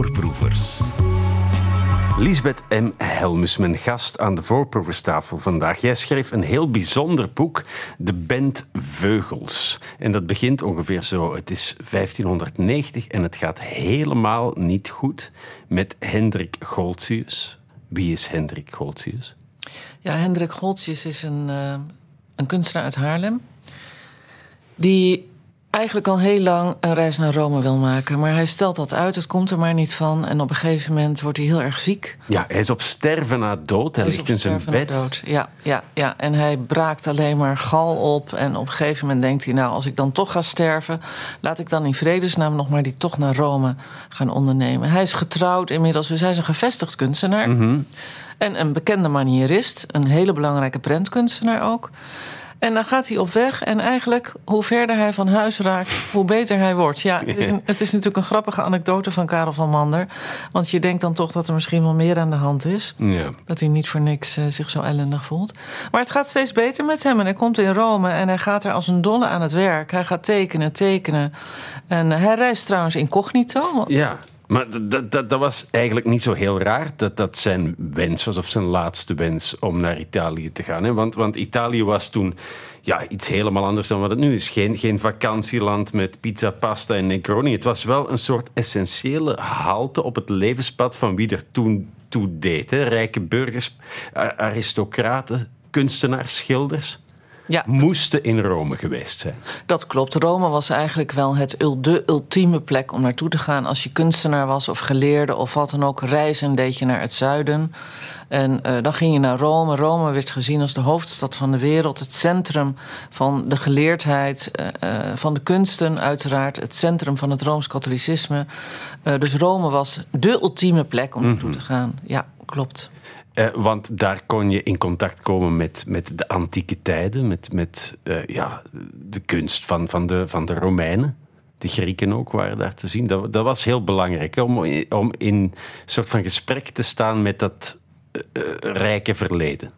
Voorproevers. Lisbeth M. Helmus, mijn gast aan de voorproeverstafel vandaag. Jij schreef een heel bijzonder boek, De Bent Veugels. En dat begint ongeveer zo. Het is 1590 en het gaat helemaal niet goed met Hendrik Goltzius. Wie is Hendrik Goltzius? Ja, Hendrik Goltzius is een, uh, een kunstenaar uit Haarlem. Die eigenlijk al heel lang een reis naar Rome wil maken. Maar hij stelt dat uit, het komt er maar niet van. En op een gegeven moment wordt hij heel erg ziek. Ja, hij is op sterven na dood. Hij, hij ligt in zijn bed. Dood. Ja, ja, ja, en hij braakt alleen maar gal op. En op een gegeven moment denkt hij... nou, als ik dan toch ga sterven... laat ik dan in vredesnaam nog maar die toch naar Rome gaan ondernemen. Hij is getrouwd inmiddels, dus hij is een gevestigd kunstenaar. Mhm. En een bekende manierist. Een hele belangrijke prentkunstenaar ook. En dan gaat hij op weg. En eigenlijk, hoe verder hij van huis raakt, hoe beter hij wordt. Ja, het is, een, het is natuurlijk een grappige anekdote van Karel van Mander. Want je denkt dan toch dat er misschien wel meer aan de hand is. Ja. Dat hij niet voor niks uh, zich zo ellendig voelt. Maar het gaat steeds beter met hem. En hij komt in Rome en hij gaat er als een dolle aan het werk. Hij gaat tekenen, tekenen. En hij reist trouwens incognito. Ja. Maar dat, dat, dat, was eigenlijk niet zo heel raar dat dat zijn wens was, of zijn laatste wens om naar Italië te gaan. Hè? Want, want Italië was toen ja, iets helemaal anders dan wat het nu is. Geen, geen vakantieland met pizza, pasta en Negroni. Het was wel een soort essentiële halte op het levenspad van wie er toen toe deed. Hè? Rijke burgers, aristocraten, kunstenaars, schilders ja. moesten in Rome geweest zijn. Dat klopt. Rome was eigenlijk wel het, de ultieme plek om naartoe te gaan. Als je kunstenaar was of geleerde of wat dan ook, reizen deed je naar het zuiden. En uh, dan ging je naar Rome. Rome werd gezien als de hoofdstad van de wereld, het centrum van de geleerdheid, uh, van de kunsten, uiteraard, het centrum van het rooms-katholicisme. Dus Rome was de ultieme plek om naartoe mm -hmm. te gaan. Ja, klopt. Uh, want daar kon je in contact komen met, met de antieke tijden, met, met uh, ja, de kunst van, van, de, van de Romeinen. De Grieken ook waren daar te zien. Dat, dat was heel belangrijk om, om in een soort van gesprek te staan met dat uh, rijke verleden.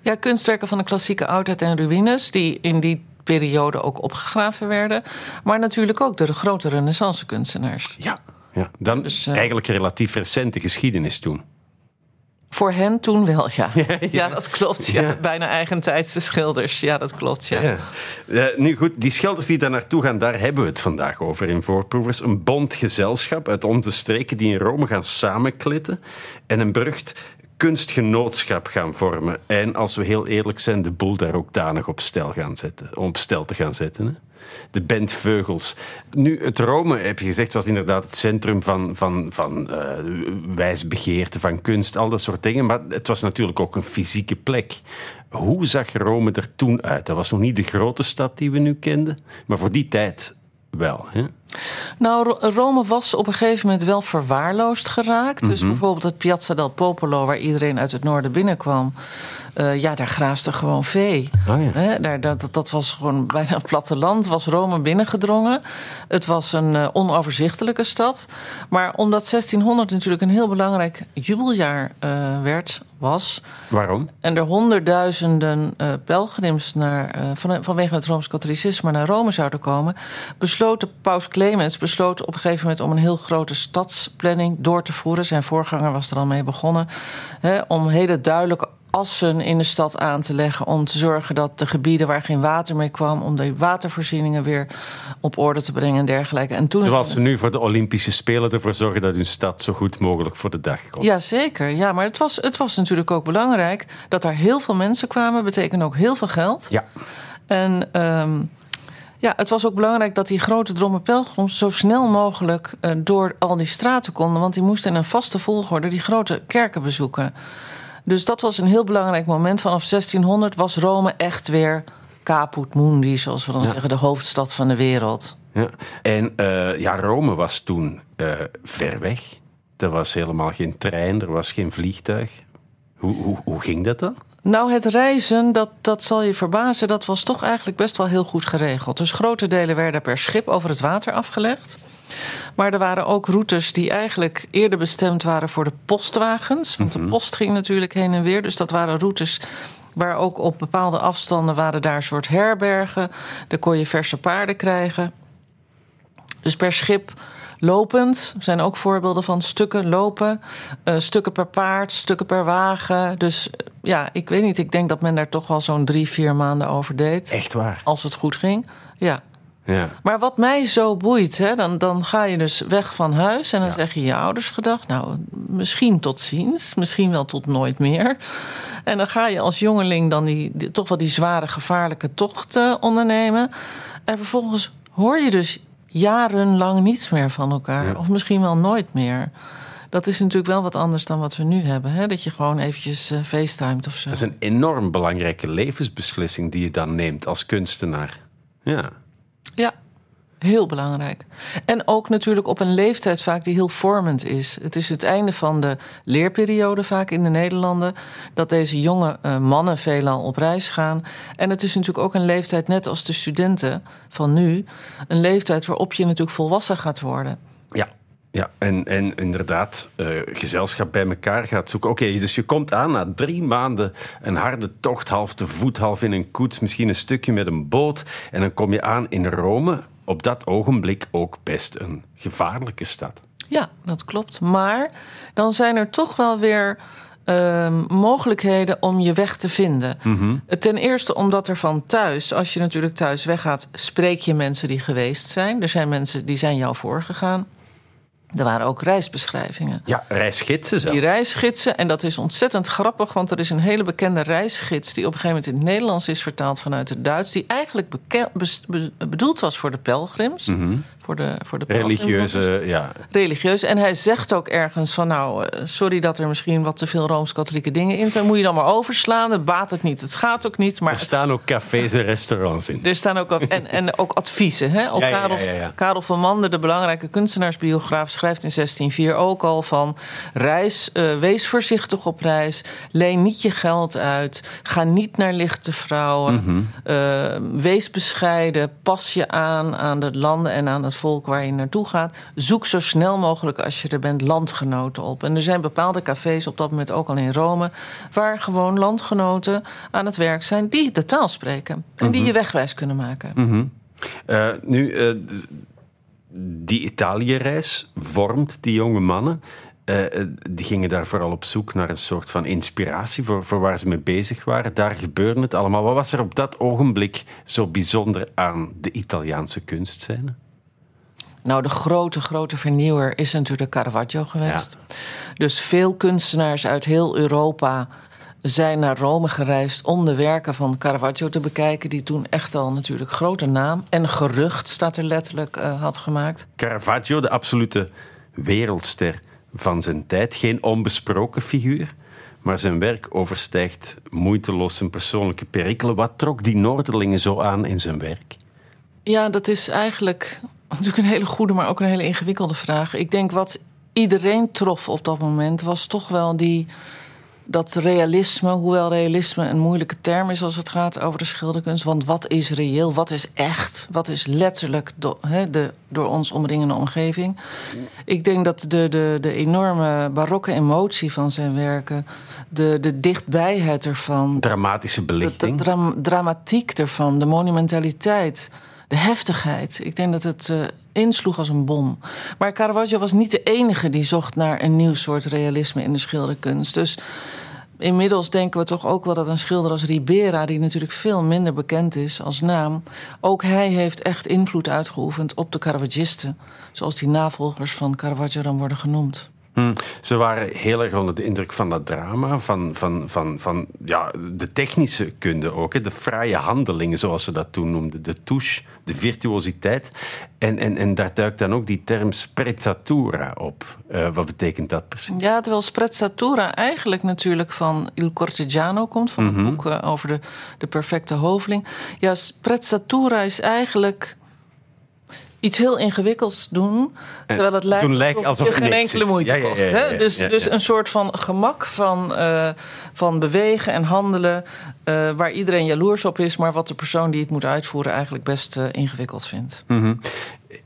Ja, kunstwerken van de klassieke oudheid en ruïnes, die in die periode ook opgegraven werden. Maar natuurlijk ook door de grote renaissance kunstenaars. Ja, ja. dan dus, eigenlijk relatief recente geschiedenis toen. Voor hen toen wel, ja. Ja, ja. ja dat klopt. Ja. Bijna eigentijdse schilders. Ja, dat klopt, ja. ja. Uh, nu goed, die schilders die daar naartoe gaan, daar hebben we het vandaag over in Voorproevers. Een bond gezelschap uit onze streken die in Rome gaan samenklitten en een berucht kunstgenootschap gaan vormen. En als we heel eerlijk zijn, de boel daar ook danig op stel, gaan zetten, op stel te gaan zetten. Hè? De band Veugels. Nu, het Rome, heb je gezegd, was inderdaad het centrum van, van, van uh, wijsbegeerte, van kunst, al dat soort dingen. Maar het was natuurlijk ook een fysieke plek. Hoe zag Rome er toen uit? Dat was nog niet de grote stad die we nu kenden, maar voor die tijd wel. Hè? Nou, Rome was op een gegeven moment wel verwaarloosd geraakt. Mm -hmm. Dus Mhm. bijvoorbeeld het Piazza del Popolo, waar iedereen uit het noorden binnenkwam. Uh, ja, daar graasde gewoon vee. Oh ja. He, daar, dat, dat was gewoon bijna een platteland, was Rome binnengedrongen. Het was een uh, onoverzichtelijke stad. Maar omdat 1600 natuurlijk een heel belangrijk jubeljaar uh, werd, was. Waarom? En er honderdduizenden pelgrims naar, van, vanwege het Rooms-Katholicisme naar Rome zouden komen, besloot paus Clemens besloot op een gegeven moment om een heel grote stadsplanning door te voeren. Zijn voorganger was er al mee begonnen. He, om hele duidelijk assen in de stad aan te leggen. Om te zorgen dat de gebieden waar geen water meer kwam. om de watervoorzieningen weer op orde te brengen en dergelijke. En toen Zoals ze nu voor de Olympische Spelen ervoor zorgen dat hun stad zo goed mogelijk voor de dag komt. Jazeker, ja, maar het was, het was natuurlijk ook belangrijk dat daar heel veel mensen kwamen. betekent ook heel veel geld. Ja. En. Um, ja, het was ook belangrijk dat die grote drommen pelgrims zo snel mogelijk uh, door al die straten konden. Want die moesten in een vaste volgorde die grote kerken bezoeken. Dus dat was een heel belangrijk moment. Vanaf 1600 was Rome echt weer caput mundi, zoals we dan ja. zeggen, de hoofdstad van de wereld. Ja. En uh, ja, Rome was toen uh, ver weg. Er was helemaal geen trein, er was geen vliegtuig. Hoe, hoe, hoe ging dat dan? Nou, het reizen, dat, dat zal je verbazen, dat was toch eigenlijk best wel heel goed geregeld. Dus grote delen werden per schip over het water afgelegd. Maar er waren ook routes die eigenlijk eerder bestemd waren voor de postwagens. Want de post ging natuurlijk heen en weer. Dus dat waren routes waar ook op bepaalde afstanden waren daar een soort herbergen. Daar kon je verse paarden krijgen. Dus per schip lopend zijn ook voorbeelden van stukken lopen, uh, stukken per paard, stukken per wagen. Dus uh, ja, ik weet niet. Ik denk dat men daar toch wel zo'n drie, vier maanden over deed. Echt waar? Als het goed ging. Ja. Ja. Maar wat mij zo boeit, hè, dan, dan ga je dus weg van huis en dan Ja. zeg je je ouders gedag. Nou, misschien tot ziens, misschien wel tot nooit meer. En dan ga je als jongeling dan die, die- toch wel die zware, gevaarlijke tocht eh, ondernemen. En vervolgens hoor je dus jarenlang niets meer van elkaar. Ja. Of misschien wel nooit meer. Dat is natuurlijk wel wat anders dan wat we nu hebben. Hè? Dat je gewoon eventjes eh facetimet of zo. Dat is een enorm belangrijke levensbeslissing die je dan neemt als kunstenaar. Ja, heel belangrijk. En ook natuurlijk op een leeftijd vaak die heel vormend is. Het is het einde van de leerperiode vaak in de Nederlanden... dat deze jonge eh, mannen veelal op reis gaan. En het is natuurlijk ook een leeftijd, net als de studenten van nu... een leeftijd waarop je natuurlijk volwassen gaat worden. Ja. Ja, en, en inderdaad, eh, gezelschap bij elkaar gaat zoeken. Oké, dus je komt aan na drie maanden een harde tocht, half te voet, half in een koets, misschien een stukje met een boot. En dan kom je aan in Rome, op dat ogenblik ook best een gevaarlijke stad. Ja, dat klopt. Maar dan zijn er toch wel weer ehm, mogelijkheden om je weg te vinden. Ten eerste omdat er van thuis, als je natuurlijk thuis weggaat, spreek je mensen die geweest zijn. Er zijn mensen die zijn jou voorgegaan. Er waren ook reisbeschrijvingen. Ja, reisgidsen zelf. Die reisgidsen, en dat is ontzettend grappig, want er is een hele bekende reisgids die op een gegeven moment in het Nederlands is vertaald vanuit het Duits, die eigenlijk beke- bes- be- bedoeld was voor de pelgrims, voor de, voor de Religieuze, ja. religieus. En hij zegt ook ergens van nou, eh, sorry dat er misschien wat te veel Rooms-Katholieke dingen in zijn. Moet je dan maar overslaan. Het baat het niet. Het schaadt ook niet. Maar Er staan ook cafés en restaurants in. er staan ook, en, en ook adviezen. Hè? Ook Ja, ja, Karel. Karel van Mander, de belangrijke kunstenaarsbiograaf, schrijft in 1604 ook al van reis, eh, wees voorzichtig op reis, leen niet je geld uit, ga niet naar lichte vrouwen, Mhm. eh, wees bescheiden, pas je aan aan de landen en aan het volk waar je naartoe gaat. Zoek zo snel mogelijk als je er bent landgenoten op. En er zijn bepaalde cafés op dat moment ook al in Rome waar gewoon landgenoten aan het werk zijn die de taal spreken en die je wegwijs kunnen maken. Eh, nu, eh, die Italië-reis vormt die jonge mannen. Eh, die gingen daar vooral op zoek naar een soort van inspiratie voor, voor waar ze mee bezig waren. Daar gebeurde het allemaal. Wat was er op dat ogenblik zo bijzonder aan de Italiaanse kunstscène? Nou, de grote, grote vernieuwer is natuurlijk Caravaggio geweest. Dus veel kunstenaars uit heel Europa zijn naar Rome gereisd om de werken van Caravaggio te bekijken, die toen echt al natuurlijk grote naam en gerucht, staat er letterlijk, eh, had gemaakt. Caravaggio, de absolute wereldster van zijn tijd. Geen onbesproken figuur. Maar zijn werk overstijgt moeiteloos zijn persoonlijke perikelen. Wat trok die Noorderlingen zo aan in zijn werk? Ja, dat is eigenlijk natuurlijk een hele goede, maar ook een hele ingewikkelde vraag. Ik denk wat iedereen trof op dat moment was toch wel die, dat realisme. Hoewel realisme een moeilijke term is als het gaat over de schilderkunst. Want wat is reëel? Wat is echt? Wat is letterlijk do, de door ons omringende omgeving? Ik denk dat de, de, de enorme barokke emotie van zijn werken, de, de dichtbijheid ervan, Dramatische de, de belichting. dram- dramatiek ervan, de monumentaliteit, de heftigheid. Ik denk dat het eh, insloeg als een bom. Maar Caravaggio was niet de enige die zocht naar een nieuw soort realisme in de schilderkunst. Dus inmiddels denken we toch ook wel dat een schilder als Ribera, die natuurlijk veel minder bekend is als naam, ook hij heeft echt invloed uitgeoefend op de Caravagisten, zoals die navolgers van Caravaggio dan worden genoemd. Hm. Ze waren heel erg onder de indruk van dat drama, van, van, van, van ja, de technische kunde ook. Hè. De fraaie handelingen, zoals ze dat toen noemden. De touche, de virtuositeit. En, en, en daar duikt dan ook die term sprezzatura op. Eh, wat betekent dat precies? Ja, terwijl sprezzatura eigenlijk natuurlijk van Il Cortegiano komt, van het boek eh, over de, de perfecte hoveling. Ja, sprezzatura is eigenlijk iets heel ingewikkelds doen, terwijl het lijkt doen lijkt alsof, je geen enkele moeite kost. ja, ja, hè? ja, Dus, dus een soort van gemak van, eh, van bewegen en handelen, eh, waar iedereen jaloers op is, maar wat de persoon die het moet uitvoeren eigenlijk best eh, ingewikkeld vindt. Mhm.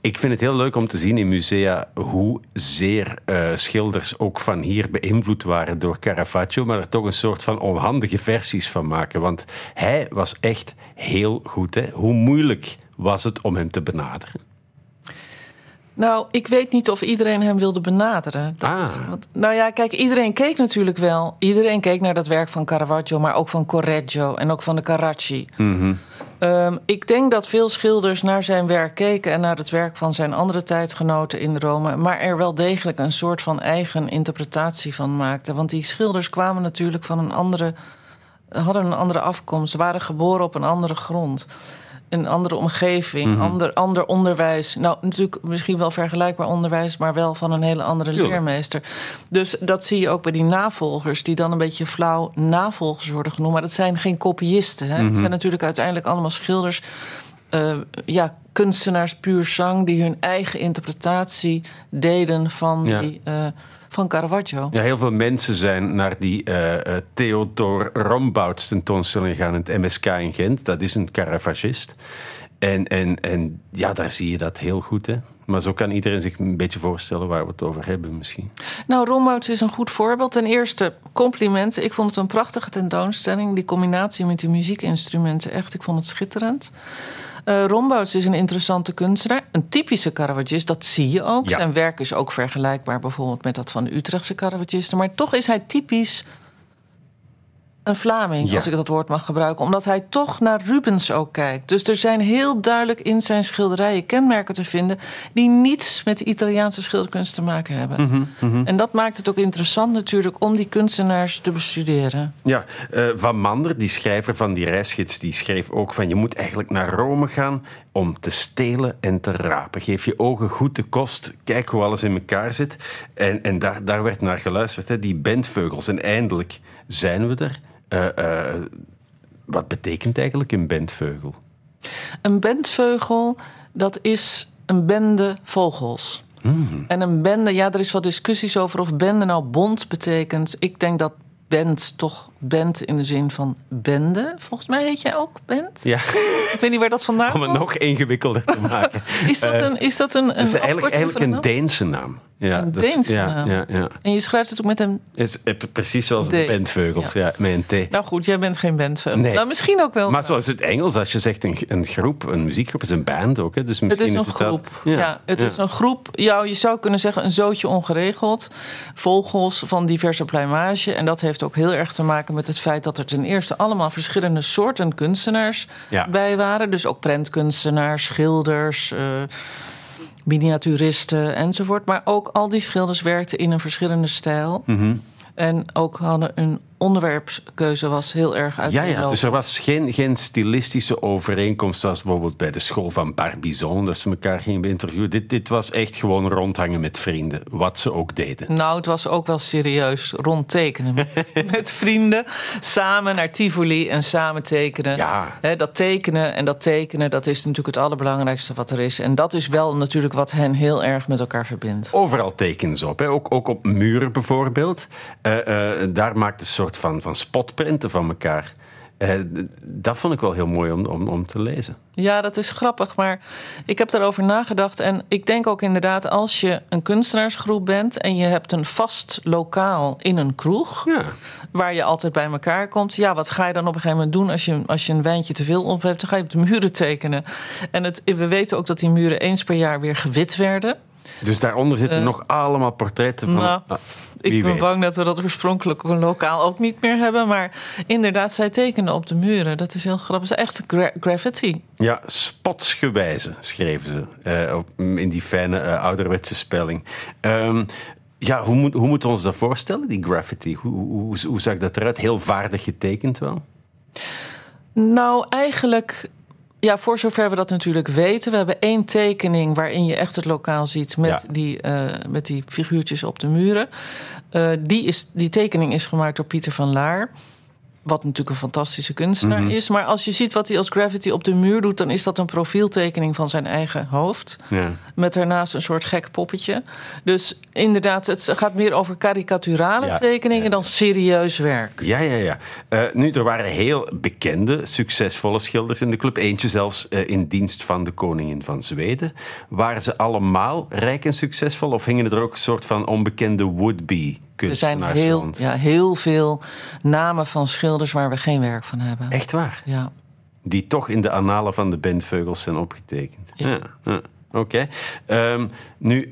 Ik vind het heel leuk om te zien in musea hoe zeer eh, schilders ook van hier beïnvloed waren door Caravaggio, maar er toch een soort van onhandige versies van maken. Want hij was echt heel goed. Hè? Hoe moeilijk was het om hem te benaderen? Nou, ik weet niet of iedereen hem wilde benaderen. Dat Ah. is, want, nou ja, kijk, iedereen keek natuurlijk wel. Iedereen keek naar dat werk van Caravaggio, maar ook van Correggio en ook van de Carracci. Ehm, ik denk dat veel schilders naar zijn werk keken en naar het werk van zijn andere tijdgenoten in Rome, maar er wel degelijk een soort van eigen interpretatie van maakten. Want die schilders kwamen natuurlijk van een andere, hadden een andere afkomst, waren geboren op een andere grond. Een andere omgeving, ander, ander onderwijs. Nou, natuurlijk misschien wel vergelijkbaar onderwijs, maar wel van een hele andere Tuurlijk. leermeester. Dus dat zie je ook bij die navolgers, die dan een beetje flauw navolgers worden genoemd. Maar dat zijn geen kopiisten. Hè? Het zijn natuurlijk uiteindelijk allemaal schilders, eh, ja, kunstenaars puur zang, die hun eigen interpretatie deden van, Ja. die, eh, van Caravaggio. Ja, heel veel mensen zijn naar die eh, Theodor Rombouts tentoonstelling gegaan in het MSK in Gent. Dat is een Caravagist. En, en, en ja, daar zie je dat heel goed. Hè? Maar zo kan iedereen zich een beetje voorstellen waar we het over hebben misschien. Nou, Rombouts is een goed voorbeeld. Ten eerste complimenten. Ik vond het een prachtige tentoonstelling. Die combinatie met die muziekinstrumenten, echt, ik vond het schitterend. Eh Rombouts is een interessante kunstenaar. Een typische Caravagist, dat zie je ook. Ja. Zijn werk is ook vergelijkbaar bijvoorbeeld met dat van de Utrechtse Caravagisten. Maar toch is hij typisch een Vlaming, Ja. als ik dat woord mag gebruiken. Omdat hij toch naar Rubens ook kijkt. Dus er zijn heel duidelijk in zijn schilderijen kenmerken te vinden... die niets met de Italiaanse schilderkunst te maken hebben. En dat maakt het ook interessant natuurlijk om die kunstenaars te bestuderen. Ja, eh, Van Mander, die schrijver van die reisgids, die schreef ook van je moet eigenlijk naar Rome gaan om te stelen en te rapen. Geef je ogen goed de kost, kijk hoe alles in elkaar zit. En, en daar, daar werd naar geluisterd, hè, die bentveugels. En eindelijk zijn we er. Eh, eh, wat betekent eigenlijk een bentvogel? Een bentvogel, dat is een bende vogels. En een bende, ja, er is wat discussies over of bende nou bond betekent. Ik denk dat bend toch bent in de zin van bende. Volgens mij heet jij ook bent. Ja, Ik weet niet waar dat vandaan om het komt. nog ingewikkelder te maken. Is dat een, is dat een, een is eigenlijk, eigenlijk een naam? Deense naam. Ja, Een dat is- Deense ja, naam. Ja, ja. En je schrijft het ook met een... Is, eh, precies zoals de bentvogels, ja. met een T. Nou goed, jij bent geen bentvogel. Nee. Nou, misschien ook wel. Maar zoals het Engels, als je zegt een, een groep, een muziekgroep is een band ook. Hè? Dus Het misschien is een het dat- groep. Ja, het is een groep. Ja, je zou kunnen zeggen een zootje ongeregeld. Vogels van diverse pluimage. En dat heeft ook heel erg te maken met het feit dat er ten eerste allemaal verschillende soorten kunstenaars Ja. bij waren. Dus ook prentkunstenaars, schilders. eh, Miniaturisten enzovoort. Maar ook al die schilders werkten in een verschillende stijl. Mhm. En ook hadden een onderwerpskeuze was heel erg Ja, uiteenlopend. ja, dus er was geen, geen stilistische overeenkomst zoals bijvoorbeeld bij de school van Barbizon, dat ze elkaar gingen interviewen. Dit, dit was echt gewoon rondhangen met vrienden, wat ze ook deden. Nou, het was ook wel serieus rondtekenen met, met vrienden. Samen naar Tivoli en samen tekenen. Ja. Dat tekenen en dat tekenen, dat is natuurlijk het allerbelangrijkste wat er is. En dat is wel natuurlijk wat hen heel erg met elkaar verbindt. Overal tekenen ze op? Ook, ook op muren bijvoorbeeld. Eh, eh, daar maakten ze een soort van, van spotprinten van elkaar. Eh, dat vond ik wel heel mooi om, om, om te lezen. Ja, dat is grappig, maar ik heb daarover nagedacht. En ik denk ook inderdaad, als je een kunstenaarsgroep bent en je hebt een vast lokaal in een kroeg. Ja. waar je altijd bij elkaar komt. Ja, wat ga je dan op een gegeven moment doen als je, als je een wijntje te veel op hebt? Dan ga je op de muren tekenen. En het, we weten ook dat die muren eens per jaar weer gewit werden. Dus daaronder zitten Eh, nog allemaal portretten van... nou, ah, Ik ben weet. bang dat we dat oorspronkelijke lokaal ook niet meer hebben. Maar inderdaad, zij tekenen op de muren. Dat is heel grappig. Het is echt gra- graffiti. Ja, spotsgewijze schreven ze eh, in die fijne eh, ouderwetse spelling. Ehm, ja, hoe, moet, hoe moeten we ons dat voorstellen, die graffiti? Hoe, hoe, hoe, hoe zag dat eruit? Heel vaardig getekend wel? Nou, eigenlijk, ja, voor zover we dat natuurlijk weten. We hebben één tekening waarin je echt het lokaal ziet met, Ja. die, eh, met die figuurtjes op de muren. Eh, die, is, die tekening is gemaakt door Pieter van Laar. Wat natuurlijk een fantastische kunstenaar Mhm. is. Maar als je ziet wat hij als graffiti op de muur doet, dan is dat een profieltekening van zijn eigen hoofd. Ja. Met daarnaast een soort gek poppetje. Dus inderdaad, het gaat meer over karikaturale Ja, tekeningen ja. dan serieus werk. Ja, ja, ja. Eh, nu, er waren heel bekende, succesvolle schilders in de club. Eentje zelfs eh, in dienst van de koningin van Zweden. Waren ze allemaal rijk en succesvol? Of hingen er ook een soort van onbekende would-be Er zijn heel, ja, heel veel namen van schilders waar we geen werk van hebben. Echt waar? Ja. Die toch in de annalen van de bandvogels zijn opgetekend. Ja. Ja. ja. oké. Ehm, nu, uh,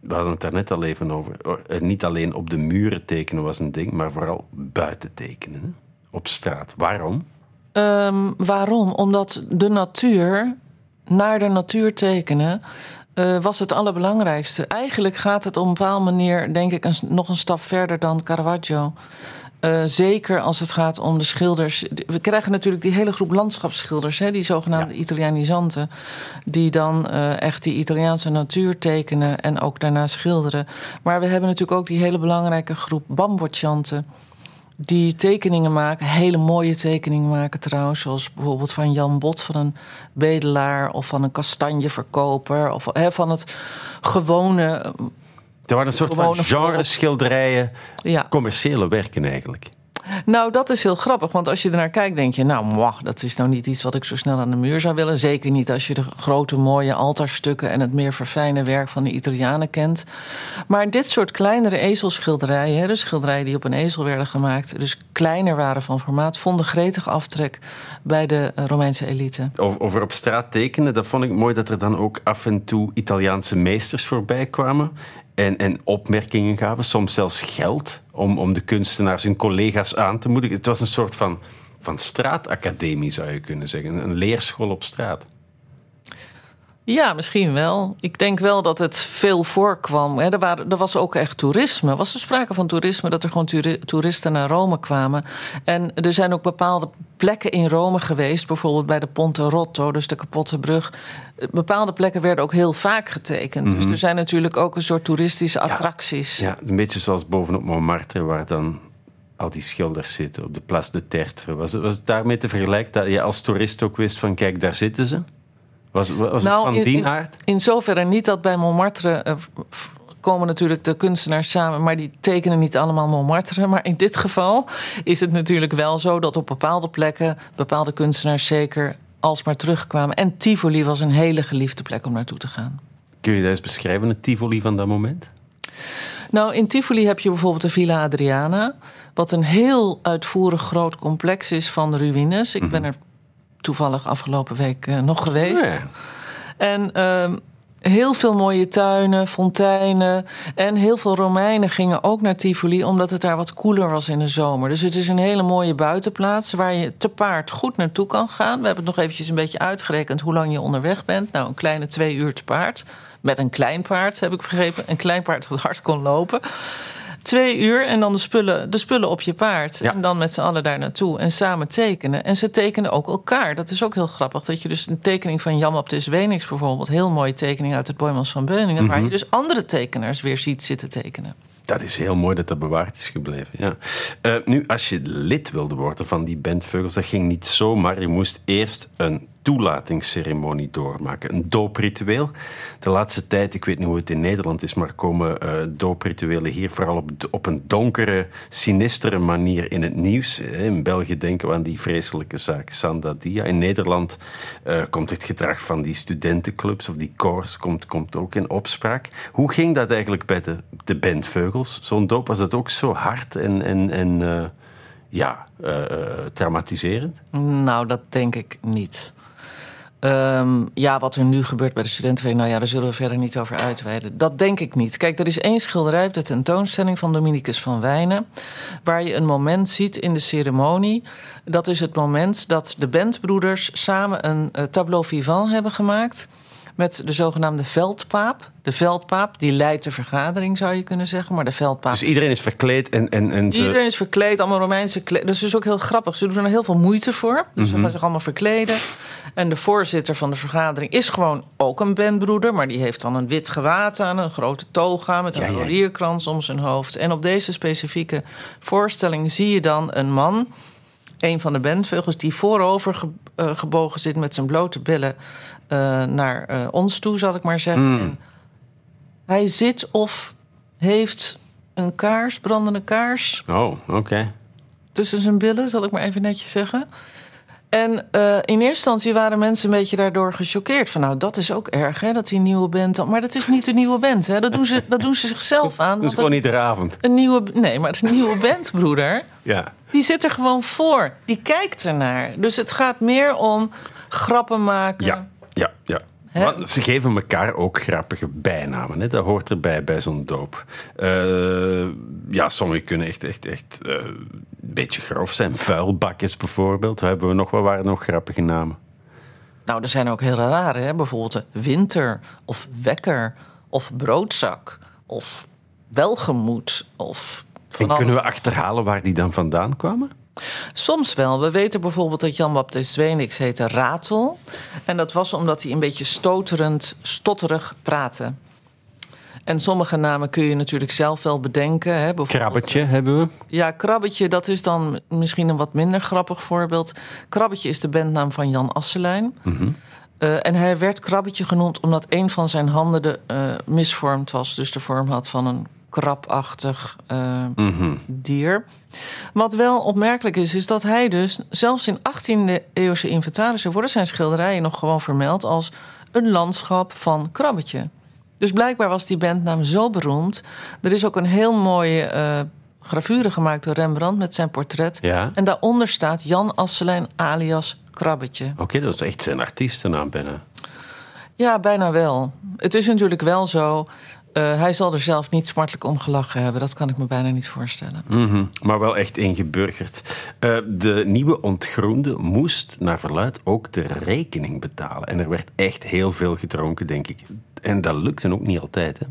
we hadden het daar net al even over. niet alleen op de muren tekenen was een ding, maar vooral buiten tekenen. Op straat. Waarom? Um, waarom? Omdat de natuur, naar de natuur tekenen, uh, was het allerbelangrijkste. Eigenlijk gaat het op een bepaalde manier, denk ik, een, nog een stap verder dan Caravaggio. Uh, zeker als het gaat om de schilders. We krijgen natuurlijk die hele groep landschapsschilders, hè, die zogenaamde ja. Italianisanten, die dan uh, echt die Italiaanse natuur tekenen en ook daarna schilderen. Maar we hebben natuurlijk ook die hele belangrijke groep bamboccianten die tekeningen maken, hele mooie tekeningen maken trouwens, zoals bijvoorbeeld van Jan Bot van een bedelaar of van een kastanjeverkoper of van het gewone. Er waren een soort van genre schilderijen, ja. commerciële werken eigenlijk. Nou, dat is heel grappig, want als je ernaar kijkt, denk je, nou, mwah, dat is nou niet iets wat ik zo snel aan de muur zou willen. Zeker niet als je de grote, mooie altaarstukken en het meer verfijne werk van de Italianen kent. Maar dit soort kleinere ezelschilderijen, dus schilderijen die op een ezel werden gemaakt, dus kleiner waren van formaat, vonden gretig aftrek bij de Romeinse elite. Over op straat tekenen, dat vond ik mooi dat er dan ook af en toe Italiaanse meesters voorbij kwamen en, en opmerkingen gaven, soms zelfs geld, om, om de kunstenaars hun collega's aan te moedigen. Het was een soort van, van straatacademie, zou je kunnen zeggen. Een leerschool op straat. Ja, misschien wel. Ik denk wel dat het veel voorkwam. Er, waren, er was ook echt toerisme. Er was er sprake van toerisme, dat er gewoon toeristen naar Rome kwamen. En er zijn ook bepaalde plekken in Rome geweest, bijvoorbeeld bij de Ponte Rotto, dus de kapotte brug. Bepaalde plekken werden ook heel vaak getekend. Dus mhm. er zijn natuurlijk ook een soort toeristische attracties. Ja, een beetje zoals bovenop Montmartre, waar dan al die schilders zitten op de Place de Tertre. Was het, was het daarmee te vergelijken dat je als toerist ook wist van kijk, daar zitten ze? Was, was nou, het van die aard? In, in zoverre niet dat bij Montmartre uh, komen natuurlijk de kunstenaars samen, maar die tekenen niet allemaal Montmartre. Maar in dit geval is het natuurlijk wel zo dat op bepaalde plekken bepaalde kunstenaars zeker alsmaar terugkwamen. En Tivoli was een hele geliefde plek om naartoe te gaan. Kun je dat eens beschrijven, het Tivoli van dat moment? Nou, in Tivoli heb je bijvoorbeeld de Villa Adriana. Wat een heel uitvoerig groot complex is van ruïnes. Ik ben mhm. er toevallig afgelopen week uh, nog geweest. En uh, heel veel mooie tuinen, fonteinen. En heel veel Romeinen gingen ook naar Tivoli, omdat het daar wat koeler was in de zomer. Dus het is een hele mooie buitenplaats waar je te paard goed naartoe kan gaan. We hebben het nog eventjes een beetje uitgerekend hoe lang je onderweg bent. Nou, een kleine twee uur te paard. Met een klein paard, heb ik begrepen. Een klein paard dat hard kon lopen twee uur en dan de spullen, de spullen op je paard. En dan met z'n allen daar naartoe en samen tekenen. En ze tekenen ook elkaar. Dat is ook heel grappig. Dat je dus een tekening van Jan Baptist Wenix bijvoorbeeld... heel mooie tekening uit het Boymans van Beuningen... waar mhm. je dus andere tekenaars weer ziet zitten tekenen. Dat is heel mooi dat dat bewaard is gebleven. Ja. Uh, nu, als je lid wilde worden van die band Vogels, dat ging niet zomaar. Je moest eerst een toelatingsceremonie doormaken. Een doopritueel. De laatste tijd, ik weet niet hoe het in Nederland is, maar komen uh, dooprituelen hier vooral op, een donkere, sinistere manier in het nieuws. In België denken we aan die vreselijke zaak Sanda Dia. In Nederland uh, komt het gedrag van die studentenclubs of die koors komt, komt ook in opspraak. Hoe ging dat eigenlijk bij de, de band Veugels? Zo'n doop was het ook zo hard en... en, en ja, traumatiserend? Nou, dat denk ik niet. Um, ja, wat er nu gebeurt bij de studentenvereniging, nou ja, daar zullen we verder niet over uitweiden. Dat denk ik niet. Kijk, er is één schilderij op de tentoonstelling van Dominicus van Wijnen, waar je een moment ziet in de ceremonie. Dat is het moment dat de bandbroeders samen een uh, tableau vivant hebben gemaakt met de zogenaamde veldpaap. De veldpaap, die leidt de vergadering, zou je kunnen zeggen. Maar de veldpaap... Dus iedereen is verkleed en... en, en Iedereen is verkleed, allemaal Romeinse kleding. Dus dat is ook heel grappig. Ze doen er heel veel moeite voor. Dus ze mhm. gaan zich allemaal verkleden. En de voorzitter van de vergadering is gewoon ook een bandbroeder... maar die heeft dan een wit gewaad aan, een grote toga... met een rolierkrans om zijn hoofd. En op deze specifieke voorstelling zie je dan een man een van de bandvogels die voorover uh, gebogen zit met zijn blote billen uh, naar uh, ons toe, zal ik maar zeggen. Mm. Hij zit of heeft een kaars, brandende kaars. Oh, oké. Okay. Tussen zijn billen, zal ik maar even netjes zeggen. En in eerste instantie waren mensen een beetje daardoor gechoqueerd. Van nou, dat is ook erg, hè, dat die nieuwe band... Maar dat is niet de nieuwe band, hè. Dat doen ze, dat doen ze zichzelf aan. Dat is gewoon niet de avond. Een nieuwe, nee, maar het is een nieuwe band, broeder. Ja. Die zit er gewoon voor. Die kijkt ernaar. Dus het gaat meer om grappen maken. Ja, ja, ja. Want ze geven elkaar ook grappige bijnamen. Hè? Dat hoort erbij bij zo'n doop. Uh, ja, sommigen kunnen echt, echt, echt uh, een beetje grof zijn. Vuilbakjes bijvoorbeeld. Hebben we nog? Wat waren nog grappige namen? Nou, er zijn ook heel rare. Hè? Bijvoorbeeld winter of wekker of broodzak of welgemoed of... En kunnen we achterhalen waar die dan vandaan kwamen? Soms wel. We weten bijvoorbeeld dat Jan Baptist Zweenix heette Ratel. En dat was omdat hij een beetje stoterend, stotterig praatte. En sommige namen kun je natuurlijk zelf wel bedenken. Hè? Krabbetje hebben we. Ja, Krabbetje, dat is dan misschien een wat minder grappig voorbeeld. Krabbetje is de bandnaam van Jan Asselijn. Mm en hij werd Krabbetje genoemd omdat een van zijn handen de, uh, misvormd was. Dus de vorm had van een krabachtig uh, dier. Wat wel opmerkelijk is, is dat hij dus zelfs in 18e eeuwse inventarissen worden zijn schilderijen nog gewoon vermeld als een landschap van krabbetje. Dus blijkbaar was die bandnaam zo beroemd. Er is ook een heel mooie uh, gravure gemaakt door Rembrandt met zijn portret. Ja. En daaronder staat Jan Asselijn alias Krabbetje. Oké, dat is echt zijn artiestennaam bijna. Ja, bijna wel. Het is natuurlijk wel zo uh, hij zal er zelf niet smartelijk om gelachen hebben. Dat kan ik me bijna niet voorstellen. Mm -hmm, maar wel echt ingeburgerd. Uh, de nieuwe ontgroende moest naar verluid ook de rekening betalen. En er werd echt heel veel gedronken, denk ik. En dat lukte ook niet altijd, hè?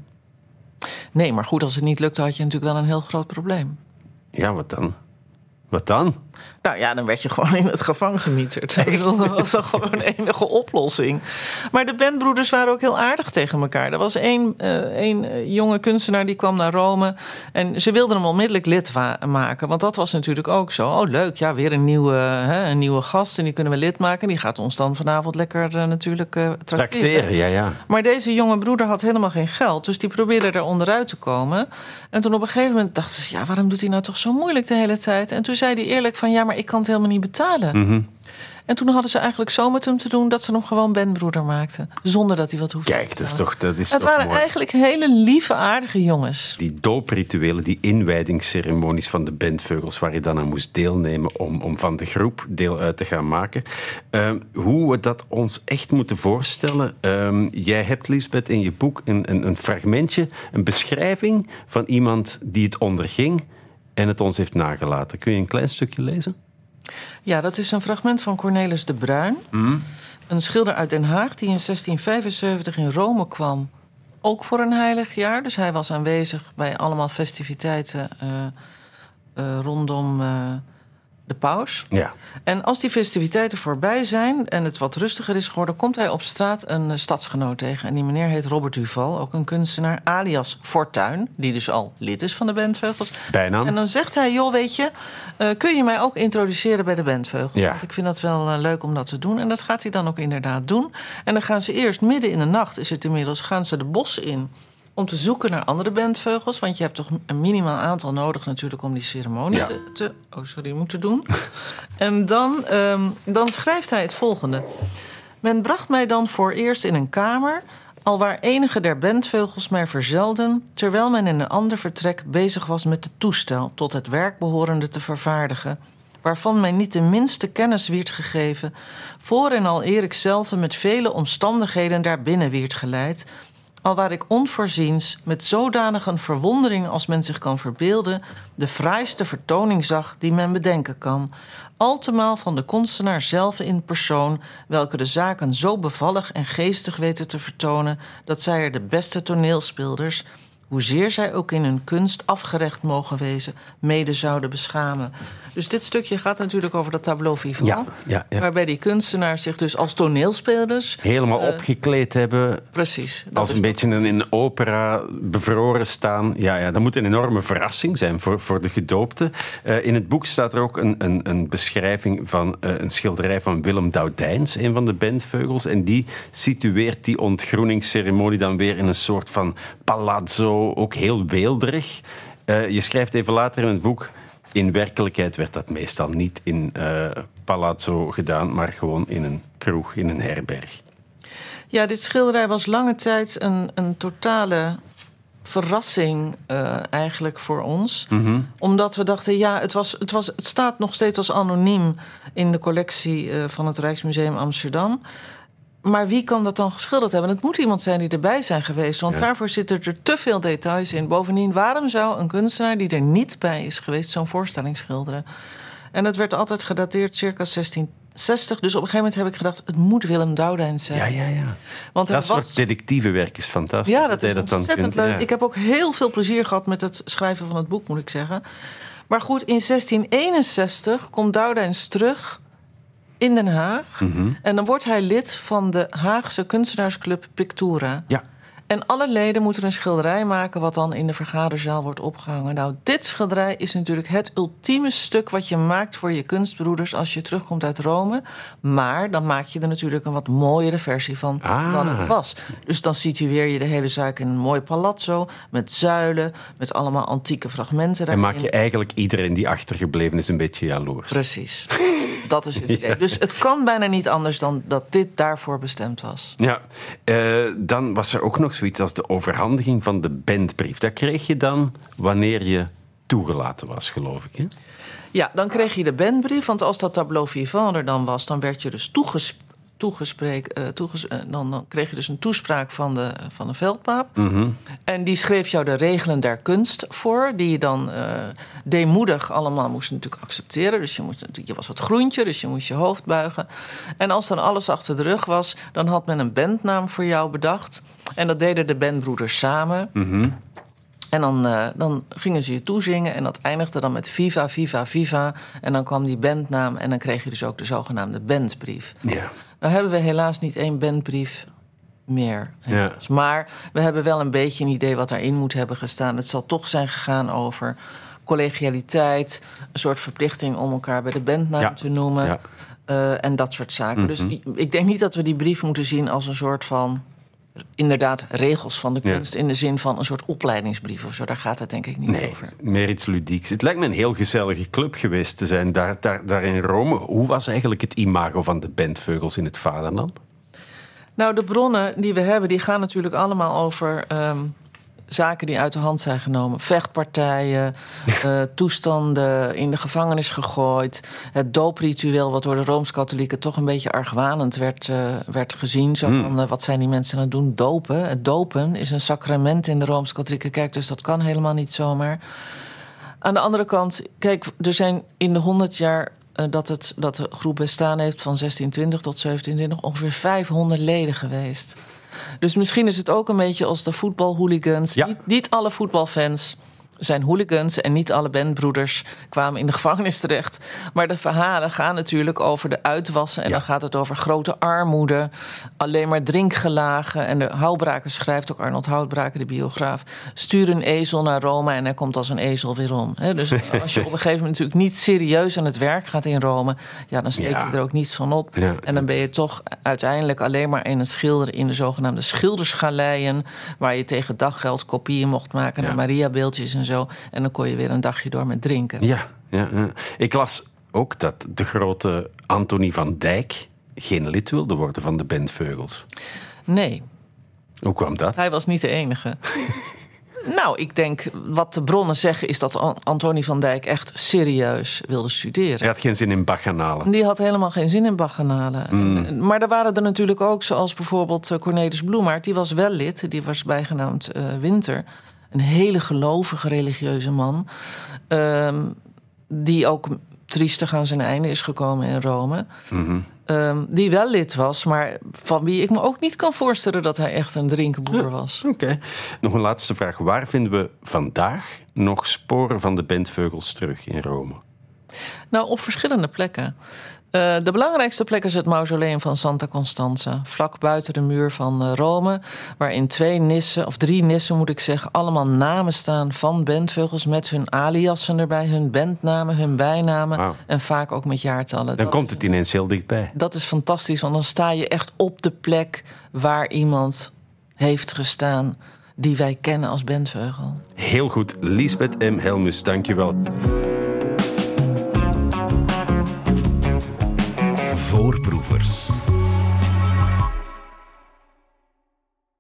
Nee, maar goed, als het niet lukte, had je natuurlijk wel een heel groot probleem. Ja, wat dan? Wat dan? Nou ja, dan werd je gewoon in het gevangen gemieterd. dat was dan gewoon een enige oplossing. Maar de bandbroeders waren ook heel aardig tegen elkaar. Er was één, uh, één eh, jonge kunstenaar die kwam naar Rome. En ze wilden hem onmiddellijk lid maken. Want dat was natuurlijk ook zo. Oh, leuk, ja, weer een nieuwe, hè, een nieuwe gast. En die kunnen we lid maken. Die gaat ons dan vanavond lekker uh, natuurlijk uh, trakteren. ja, ja. Maar deze jonge broeder had helemaal geen geld. Dus die probeerde er onderuit te komen. En toen op een gegeven moment dachten ze... ja, waarom doet hij nou toch zo moeilijk de hele tijd? En toen zei hij eerlijk van... ja, maar ik kan het helemaal niet betalen. Mhm. En toen hadden ze eigenlijk zo met hem te doen dat ze hem gewoon bandbroeder maakten. Zonder dat hij wat hoefde Kijk, dat is toch dat is Het toch waren eigenlijk hele lieve, aardige jongens. Die dooprituelen, die inwijdingsceremonies van de bandvogels... waar je dan aan moest deelnemen om, om van de groep deel uit te gaan maken. Uh, hoe we dat ons echt moeten voorstellen... Uh, jij hebt, Lisbeth, in je boek een, een, een fragmentje... een beschrijving van iemand die het onderging en het ons heeft nagelaten. Kun je een klein stukje lezen? Ja, dat is een fragment van Cornelis de Bruin. Mm. Een schilder uit Den Haag die in 1675 in Rome kwam. Ook voor een heilig jaar. Dus hij was aanwezig bij allemaal festiviteiten uh, uh, rondom uh, de paus. Ja. En als die festiviteiten voorbij zijn en het wat rustiger is geworden, komt hij op straat een uh, stadsgenoot tegen. En die meneer heet Robert Duval, ook een kunstenaar, alias Fortuin, die dus al lid is van de Bandveugels. Bijnaam. En dan zegt hij: Joh, weet je, uh, kun je mij ook introduceren bij de Bandveugels? Ja. Want ik vind dat wel uh, leuk om dat te doen. En dat gaat hij dan ook inderdaad doen. En dan gaan ze eerst midden in de nacht, is het inmiddels, gaan ze de bossen in om te zoeken naar andere bandvogels. Want je hebt toch een minimaal aantal nodig natuurlijk om die ceremonie ja. te, te, Oh, sorry, moeten doen. en dan, um, dan schrijft hij het volgende. Men bracht mij dan voor eerst in een kamer... alwaar enige der bandvogels mij verzelden... terwijl men in een ander vertrek bezig was met het toestel... tot het werk behorende te vervaardigen... waarvan mij niet de minste kennis werd gegeven... voor en al eer ik zelf met vele omstandigheden daarbinnen werd geleid alwaar ik onvoorziens, met zodanig een verwondering als men zich kan verbeelden, de fraaiste vertoning zag die men bedenken kan. Altemaal van de kunstenaar zelf in persoon, welke de zaken zo bevallig en geestig weten te vertonen, dat zij er de beste toneelspeelders, hoezeer zij ook in hun kunst afgerecht mogen wezen, mede zouden beschamen. Dus dit stukje gaat natuurlijk over dat tableau vivant. Ja, ja, ja. Waarbij die kunstenaars zich dus als toneelspelers... Helemaal uh, opgekleed hebben. Precies. Als een beetje in een opera bevroren staan. Ja, ja, dat moet een enorme verrassing zijn voor, voor de gedoopte. Uh, in het boek staat er ook een, een, een beschrijving van uh, een schilderij van Willem Doudijns, een van de bandveugels. En die situeert die ontgroeningsceremonie dan weer in een soort van palazzo, ook heel weelderig. je schrijft even later in het boek... In werkelijkheid werd dat meestal niet in uh, Palazzo gedaan, maar gewoon in een kroeg, in een herberg. Ja, dit schilderij was lange tijd een, een totale verrassing uh, eigenlijk voor ons. Mm -hmm. Omdat we dachten, ja, het, was, het, was, het staat nog steeds als anoniem in de collectie uh, van het Rijksmuseum Amsterdam. Maar wie kan dat dan geschilderd hebben? Het moet iemand zijn die erbij zijn geweest. Want daarvoor zitten er te veel details in. Bovendien, waarom zou een kunstenaar die er niet bij is geweest zo'n voorstelling schilderen? En dat werd altijd gedateerd circa 1660. Dus op een gegeven moment heb ik gedacht, het moet Willem Doudijn zijn. Ja, ja, ja. Want dat was... soort detectivewerk is fantastisch. Ja, dat is ontzettend leuk. ja. Ik heb ook heel veel plezier gehad met het schrijven van het boek, moet ik zeggen. Maar goed, in 1661 komt Doudeins terug in Den Haag. Mhm. En dan wordt hij lid van de Haagse kunstenaarsclub Pictura. Ja. En alle leden moeten een schilderij maken wat dan in de vergaderzaal wordt opgehangen. Nou, dit schilderij is natuurlijk het ultieme stuk wat je maakt voor je kunstbroeders als je terugkomt uit Rome. Maar dan maak je er natuurlijk een wat mooiere versie van Ah. dan het was. Dus dan situeer je de hele zaak in een mooi palazzo met zuilen, met allemaal antieke fragmenten En daarin. maak je eigenlijk iedereen die achtergebleven is een beetje jaloers. Precies. Dat is het idee. Dus het kan bijna niet anders dan dat dit daarvoor bestemd was. Ja, eh, dan was er ook nog zoiets als de overhandiging van de bandbrief. Dat kreeg je dan wanneer je toegelaten was, geloof ik. Hè? Ja, dan kreeg je de bandbrief. Want als dat tableau vivant er dan was, dan werd je dus toegesp toegespreek, eh, toeges eh, dan, dan kreeg je dus een toespraak van de, van de veldpaap. En die schreef jou de regelen der kunst voor, die je dan eh deemoedig allemaal moest natuurlijk accepteren. Dus je, moest, je was het groentje, dus je moest je hoofd buigen. En als dan alles achter de rug was, dan had men een bandnaam voor jou bedacht. En dat deden de bandbroeders samen. En dan, dan gingen ze je toezingen en dat eindigde dan met Viva, Viva, Viva. En dan kwam die bandnaam en dan kreeg je dus ook de zogenaamde bandbrief. Ja. Nou hebben we helaas niet één bandbrief meer. Ja. Maar we hebben wel een beetje een idee wat daarin moet hebben gestaan. Het zal toch zijn gegaan over collegialiteit, een soort verplichting om elkaar bij de bandnaam Ja. te noemen. Ja. eh, en dat soort zaken. Dus Mhm. ik denk niet dat we die brief moeten zien als een soort van. Inderdaad, regels van de Ja. kunst. In de zin van een soort opleidingsbrief of zo. Daar gaat het denk ik niet Nee, over. meer iets ludieks. Het lijkt me een heel gezellige club geweest te zijn daar, daar, daar in Rome. Hoe was eigenlijk het imago van de bandveugels in het vaderland? Nou, de bronnen die we hebben, die gaan natuurlijk allemaal over ehm, zaken die uit de hand zijn genomen. Vechtpartijen, eh, toestanden in de gevangenis gegooid. Het doopritueel, wat door de Rooms-Katholieken toch een beetje argwanend werd, eh, werd gezien. Zo van, eh, wat zijn die mensen aan het doen? Dopen. Het dopen is een sacrament in de Rooms-Katholieke kerk, dus dat kan helemaal niet zomaar. Aan de andere kant, kijk, er zijn in de 100 jaar dat, het, dat de groep bestaan heeft van 1620 tot 1720 ongeveer 500 leden geweest. Dus misschien is het ook een beetje als de voetbalhooligans. Ja. Niet, niet alle voetbalfans zijn hooligans en niet alle bandbroeders kwamen in de gevangenis terecht. Maar de verhalen gaan natuurlijk over de uitwassen. En Ja. dan gaat het over grote armoede, alleen maar drinkgelagen. En de Houtbraken schrijft ook, Arnold Houtbraken, de biograaf... stuur een ezel naar Rome en hij komt als een ezel weer om. Dus als je op een gegeven moment natuurlijk niet serieus aan het werk gaat in Rome... ja, dan steek Ja. je er ook niets van op. Ja. En dan ben je toch uiteindelijk alleen maar in het schilderen... in de zogenaamde schildersgaleien... waar je tegen daggeld kopieën mocht maken... Naar Mariabeeldjes en zo. En dan kon je weer een dagje door met drinken. Ja, ja, ja. ik las ook dat de grote Anthony van Dijk geen lid wilde worden van de bandveugels. Nee, Hoe kwam dat? hij was niet de enige. nou, ik denk, wat de bronnen zeggen... is dat An- Antonie van Dijk echt serieus wilde studeren. Hij had geen zin in bacchanalen. Die had helemaal geen zin in bacchanalen. En- Maar er waren er natuurlijk ook, zoals bijvoorbeeld eh, Cornelis Bloemaert... die was wel lid, die was bijgenaamd eh, Winter. Een hele gelovige religieuze man... ehm, die ook triestig aan zijn einde is gekomen in Rome. Ehm, die wel lid was, maar van wie ik me ook niet kan voorstellen... dat hij echt een drinkenboer was. Oké. Nog een laatste vraag. Waar vinden we vandaag nog sporen van de bandveugels terug in Rome? Nou, op verschillende plekken. Eh, de belangrijkste plek is het mausoleum van Santa Constanza. Vlak buiten de muur van eh, Rome. Waarin twee nissen, of drie nissen moet ik zeggen, allemaal namen staan van bandvogels. Met hun aliassen erbij, hun bandnamen, hun bijnamen. En vaak ook met jaartallen. Dan Dat- komt het ineens heel dichtbij. Dat is fantastisch, want dan sta je echt op de plek waar iemand heeft gestaan. die wij kennen als bandvogel. Heel goed. Lisbeth M. Helmus, dankjewel. Voorproevers.